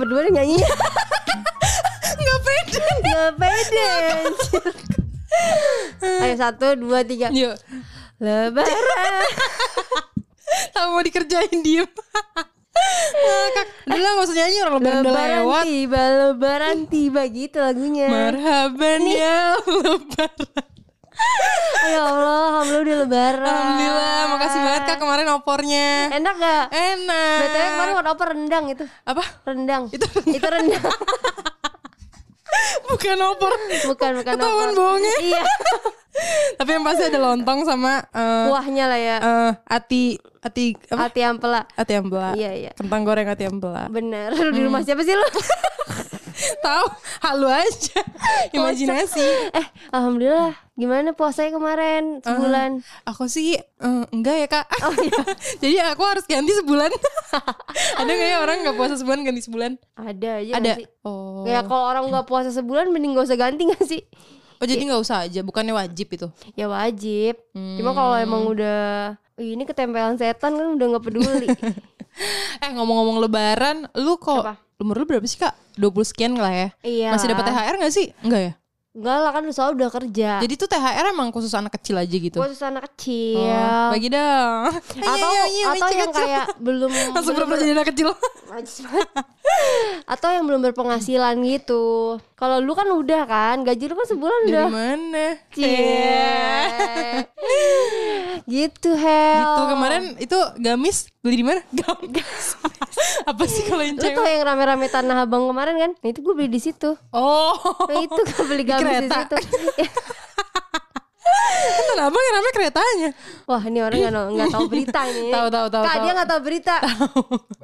berdua nyanyi. Nggak pede. Gak pede. Ayo satu dua tiga. Yuk. Lebaran. Tahu mau dikerjain diem. Kak, udah lah gak usah nyanyi orang lebaran udah Lebaran lewat. tiba, lebaran tiba gitu lagunya. Marhaban ya lebaran. Ya Allah, alhamdulillah udah lebaran. Alhamdulillah, makasih banget kak kemarin opornya. Enak gak? Enak. BTW kemarin warna apa rendang itu? Apa? Rendang. Itu Itu rendang. Bukan opor. bukan bukan Ketahuan opor. bohongnya. Iya. Tapi yang pasti ada lontong sama eh Kuahnya lah ya. eh, ati ati apa? Hati ampela. Ati ampela. Iya, iya. Kentang goreng ati ampela. Bener. Lu di rumah siapa sih lu? Tahu? Halu aja. Imajinasi. eh, alhamdulillah. Gimana puasanya kemarin sebulan? Aku sih eh, enggak ya kak. Oh iya. Jadi aku harus ganti sebulan. ada nggak ya orang nggak puasa sebulan ganti sebulan? Ada aja ada. sih? Oh. Kayak kalau orang nggak puasa sebulan mending gak usah ganti gak sih? Oh jadi nggak usah aja, bukannya wajib itu? Ya wajib. Cuma Hmm. kalau emang udah "Ih, ini ketempelan setan kan udah nggak peduli. Eh ngomong-ngomong Lebaran, lu kok Apa? Umur lu berapa sih kak? 20 sekian lah ya. iya. Masih dapat THR nggak sih? Enggak ya. Enggak lah kan selalu udah kerja. Jadi tuh THR emang khusus anak kecil aja gitu. Khusus anak kecil. Oh, bagi dong. atau Ayo, ayo, atau lucu, yang kayak belum langsung belum jadi anak kecil. Atau yang belum berpenghasilan gitu. Kalau lu kan udah kan, gaji lu kan sebulan Dari udah. mana? Cie. Gitu Hel. Gitu kemarin itu gamis beli di mana? Gamis. Apa sih kalau yang Lu tau cewek? yang rame-rame tanah abang kemarin kan? Nah itu gue beli di situ. Oh. Nah itu gue beli gamis di kereta. situ. Kan abang yang namanya keretanya. Wah ini orang nggak nggak tahu berita ini. Tahu, tahu, tahu, Kak tahu. dia nggak tahu berita.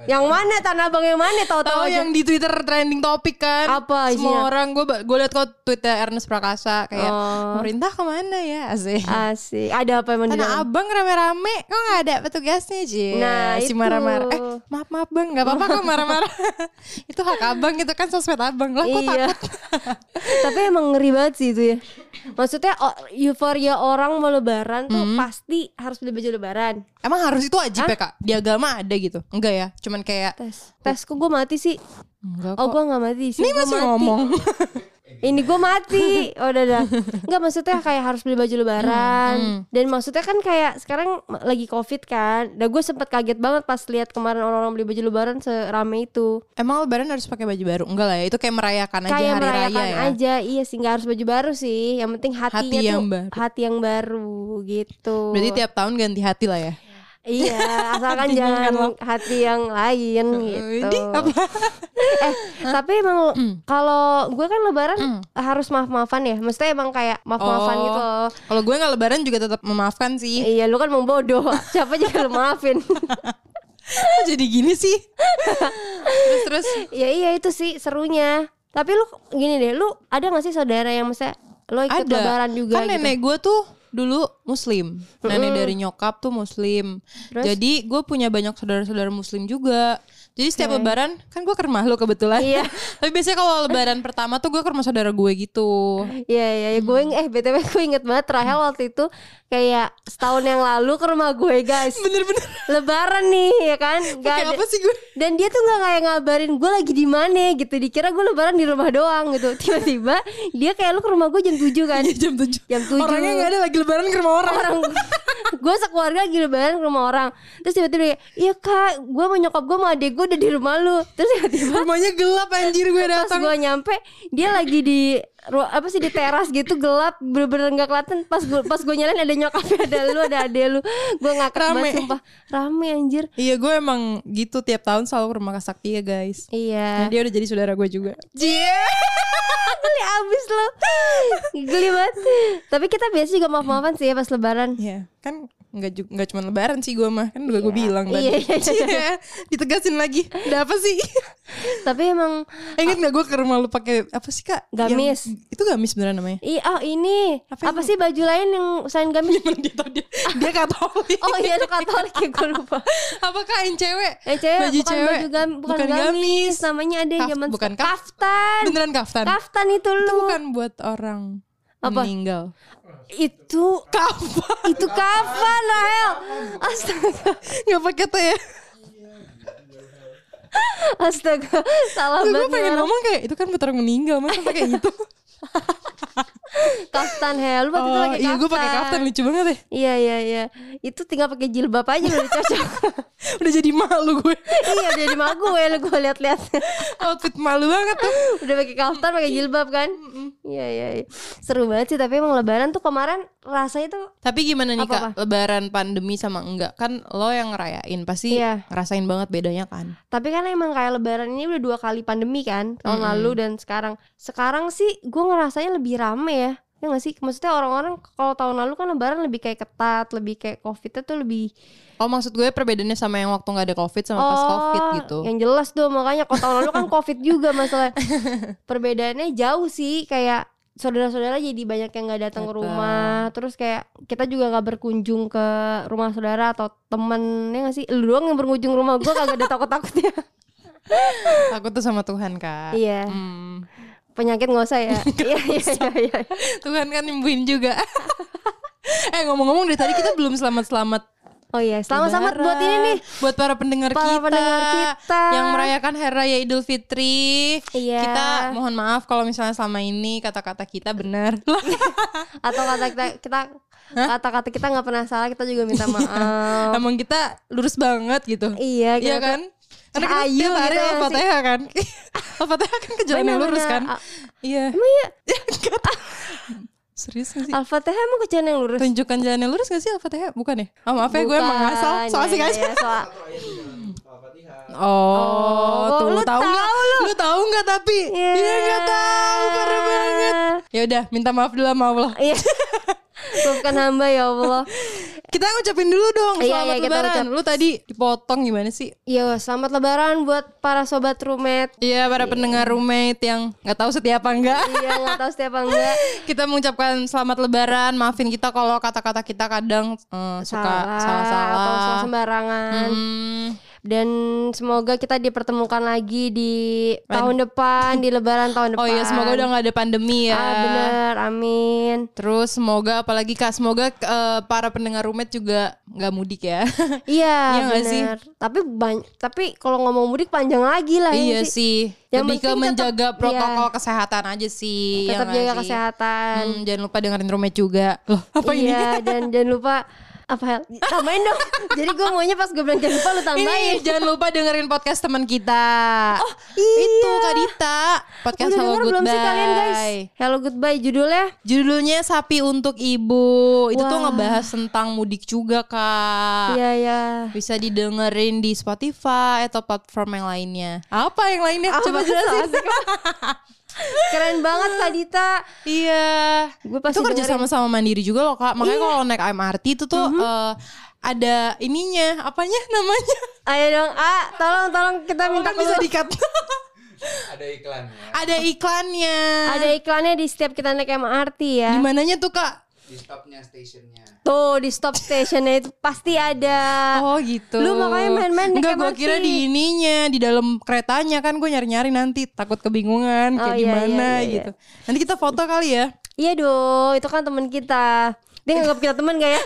yang mana tanah abang yang mana? Tahu aja. yang di Twitter trending topik kan? Apa isinya? Semua orang gue gue liat kok Twitter Ernest Prakasa kayak Oh. pemerintah ke mana ya asik. Asik. Ada apa emang Tanah abang rame-rame kok nggak ada petugasnya Ji Nah, si marah-marah eh maaf maaf bang nggak apa-apa kok marah-marah itu hak abang itu kan sosmed abang lah kok Iya. takut Tapi emang ngeri banget sih itu ya. Maksudnya o- euforia orang mau lebaran tuh Hmm. pasti harus beli baju lebaran. emang harus itu wajib ya kak di agama ada gitu enggak ya cuman kayak Tes. Tes kok gue mati sih? enggak Oh kok gue gak mati sih. ini masih mati. ngomong Ini gue mati. Oh udah dah. Enggak maksudnya kayak harus beli baju lebaran. Hmm, Dan maksudnya kan kayak sekarang lagi covid kan. Dan gue sempet kaget banget pas lihat kemarin orang-orang beli baju lebaran serame itu. emang lebaran harus pakai baju baru enggak lah ya itu kayak merayakan aja kayak hari merayakan raya ya aja. Iya sih nggak harus baju baru sih. Yang penting hatinya Hati yang tuh baru. hati yang baru gitu. berarti tiap tahun ganti hati lah ya Iya, asalkan kan jangan lo? hati yang lain gitu. Apa? eh, tapi emang Hmm. kalau gue kan lebaran harus maaf-maafan ya. Mestinya emang kayak maaf-maafan Oh. gitu kalau gue nggak lebaran juga tetap memaafkan sih Iya, lu kan mau bodoh. Siapa juga lu maafin. Kok jadi gini sih terus terus ya iya itu sih serunya. Tapi lu gini deh, lu ada gak sih saudara yang mestinya lo ikut ada lebaran juga kan gitu? nenek gue tuh dulu muslim nenek dari nyokap tuh muslim Terus? jadi gue punya banyak saudara-saudara muslim juga jadi setiap lebaran kan gue ke rumah lo kebetulan Iya. tapi biasanya kalau lebaran pertama tuh gue ke rumah saudara gue gitu Iya iya ya, gue eh btw gue inget banget Rahel waktu itu kayak setahun yang lalu ke rumah gue guys. bener-bener Lebaran nih ya kan? Gak kayak ada. apa sih gue Dan dia tuh nggak kayak ngabarin gue lagi di mana gitu. Dikira gue lebaran di rumah doang gitu. Tiba-tiba dia kayak lu ke rumah gue jam 7 kan. Iya, jam 7 Jam 7. orangnya nggak ada lagi lebaran ke rumah orang. Orang. Gue sekeluarga lagi lebaran ke rumah orang. Terus tiba-tiba dia, iya kak gue mau nyokap gue mau adek gue udah di rumah lu. Terus tiba-tiba rumahnya gelap anjir gue pas datang. gue nyampe dia lagi di apa sih di teras gitu gelap bener-bener nggak kelihatan. Pas gue pas gue nyalain ada nyokapnya ada lu ada ade lu. Gue ngakak Rame. banget sumpah. Rame anjir. Iya gue emang gitu tiap tahun selalu ke rumah Kak Sakti ya guys. Iya. Nah, dia udah jadi saudara gue juga. Geli abis lo geli banget. Tapi kita biasa juga maaf maafan sih ya pas lebaran. Iya, kan nggak nggak cuma lebaran sih gue mah kan udah gue bilang tadi. Iya, iya, iya. Iya, ditegasin lagi. Ada apa sih? tapi emang Eh, Ingat nggak gue ke rumah lu pakai apa sih kak? Gamis. Yang- itu gamis beneran namanya. Ih, oh ini Apa apa, sih baju lain yang selain gamis? Dia tau dia? Dia katolik. Oh iya itu katolik ya gue lupa. apa kain cewek? Yang cewek Baju bukan cewek. baju gam, bukan, Bukan gamis. gamis. namanya ada yang zaman bukan kaftan. Beneran kaftan. Kaftan itu Itu lu. bukan buat orang Apa? meninggal. Itu Kafan. itu kafan Rahel. Astaga. Nggak pakai tuh ya? Astaga, salah Gue banget. nih pengen ngomong kayak itu kan putar meninggal masa pakai gitu. Kaftan he, lu waktu itu Oh pakai iya gue pakai kaftan lucu banget deh. Iya iya iya. Itu tinggal pakai jilbab aja udah cocok. Udah jadi malu gue. iya udah di mak gue lu gue liat-liat. Outfit malu banget tuh. udah pakai kaftan pakai jilbab kan. Iya iya iya. Seru banget sih tapi emang lebaran tuh kemarin rasanya tuh Tapi gimana nih kak Lebaran pandemi sama enggak Kan lo yang ngerayain Pasti Iya. ngerasain banget bedanya kan Tapi kan emang kayak lebaran ini udah dua kali pandemi kan Tahun Mm-mm. lalu dan sekarang Sekarang sih gue ngerasanya lebih rame ya Ya gak sih? Maksudnya orang-orang kalau tahun lalu kan lebaran lebih kayak ketat Lebih kayak covidnya tuh lebih Oh maksud gue perbedaannya sama yang waktu nggak ada covid sama pas covid gitu Yang jelas dong makanya kalau tahun lalu kan covid juga masalah Perbedaannya jauh sih Kayak saudara-saudara jadi banyak yang nggak datang ke rumah Terus kayak kita juga nggak berkunjung ke rumah saudara atau temen Ya gak sih? Lu doang yang berkunjung rumah gue kagak ada takut-takutnya Aku tuh sama Tuhan kak Iya Hmm. Penyakit nggak usah ya. Iya iya iya iya. Tuhan kan nyembuhin juga. Eh ngomong-ngomong dari tadi kita belum selamat-selamat. Oh iya selamat-selamat buat ini nih. Buat para pendengar Para kita pendengar kita. Yang merayakan Hari Raya Idul Fitri. Iya. Kita mohon maaf kalau misalnya selama ini kata-kata kita benar. Atau kata kita kita kata-kata kita nggak pernah salah kita juga minta maaf. Emang kita lurus banget gitu. Iya Iya kita kan? Karena kita Ayu tiap hari gitu ya Al-Fatihah kan Al-Fatihah kan ke jalan yang lurus kan Iya Emang iya Enggak. Serius gak sih? Al-Fatihah emang ke jalan yang lurus Tunjukkan jalan yang lurus gak sih Al-Fatihah? Bukan ya? Oh maaf ya gue emang ngasal So asik iya, aja iya, soal- Oh, Oh, tuh lu tahu nggak? Lu tahu nggak tapi? Iya. Iya nggak tahu, parah banget. Ya udah, minta maaf dulu sama Allah. Iya Maafkan hamba ya Allah Kita ngucapin dulu dong Iya, selamat iya, kita lebaran. ucap. Lu tadi dipotong gimana sih? Iya selamat lebaran buat para sobat roommate Iya, para pendengar roommate yang nggak tahu setia apa enggak. Iya nggak tahu setiap apa enggak kita mengucapkan selamat lebaran. Maafin kita kalau kata-kata kita kadang eh, suka Salah salah-salah. Atau salah sembarangan Hmm, Dan semoga kita dipertemukan lagi di tahun depan Di lebaran tahun depan Oh iya, semoga udah nggak ada pandemi ya. Ah bener amin Terus semoga apalagi kak, semoga eh, para pendengar roommate juga nggak mudik ya. Iya Iya nggak sih? bener Tapi banyak Tapi kalau ngomong mudik panjang lagi lah ya iya nggak sih. Yang Lebih ke penting tetap- menjaga protokol iya. kesehatan aja sih. ya Tetap jaga sih? kesehatan Hmm, jangan lupa dengerin roommate juga. Loh, apa ini? Iya dan jangan lupa Apa Tambahin dong Jadi gue maunya pas gue bilang jangan lupa lu tambahin Ini jangan lupa dengerin podcast teman kita. Oh, iya. Itu Kak Dita. Podcast Udah Hello denger belum Goodbye. sih kalian guys Hello goodbye judulnya Judulnya Sapi untuk Ibu. Itu tuh Wah. ngebahas tentang mudik juga, Kak. Iya ya Bisa didengerin di Spotify atau platform yang lainnya. Apa yang lainnya? Coba Apa jelasin. Keren banget Kak Dita Iya. Gue pasti itu kerja sama sama mandiri juga loh kak. Makanya Iya. kalau naik MRT itu tuh Mhm. eh, ada ininya, apanya namanya? Ayo dong A Tolong tolong kita minta Kan bisa dikat. ada iklannya ada iklannya. Ada iklannya di setiap kita naik MRT ya Di mananya tuh kak? Di stopnya stationnya Tuh di stop stationnya itu pasti ada Oh gitu. Lu makanya main-main Enggak gue kira di ininya di dalam keretanya kan gue nyari-nyari nanti takut kebingungan kayak Oh, iya, gimana iya, iya, gitu. Nanti kita foto kali ya. Iya dong Itu kan teman kita Dia nganggap kita teman gak ya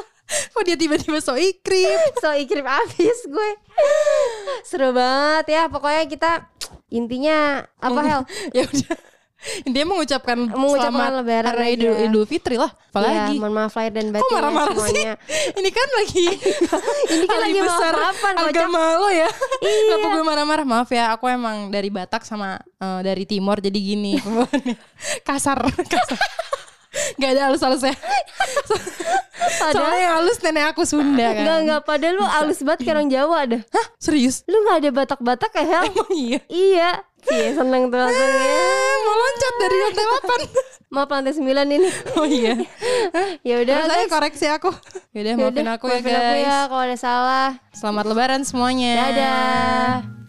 Kok dia tiba-tiba so ikrip? So ikrip abis gue Seru banget ya Pokoknya kita Intinya Apa Hel? ya udah. Intinya mengucapkan, Mengucapkan selamat lebaran Hari Idul. Idul Fitri lah. Apalagi. Ya, mohon maaf lahir dan batin Kok ya marah-marah sih? semuanya. Ini kan lagi Ini kan lagi besar kocak. agama lo ya. Iya. Kenapa gue marah-marah? Maaf ya, aku emang dari Batak sama eh, dari Timur jadi gini. kasar, kasar. Gak ada halus-halusnya. Soalnya yang halus nenek aku Sunda kan. Enggak enggak Padahal lu halus banget kayak orang Jawa dah Hah? Serius? Lu gak ada batak-batak ya Hel? Emang iya? Iya Iya seneng tuh langsung ya Eh, mau loncat dari lantai 8. Maaf lantai 9 ini Oh iya. Ya udah Terus aja guys koreksi aku. Yaudah Yaudah, maafin aku ya maafin aku guys. ya kalau ada salah Selamat lebaran semuanya. Dadah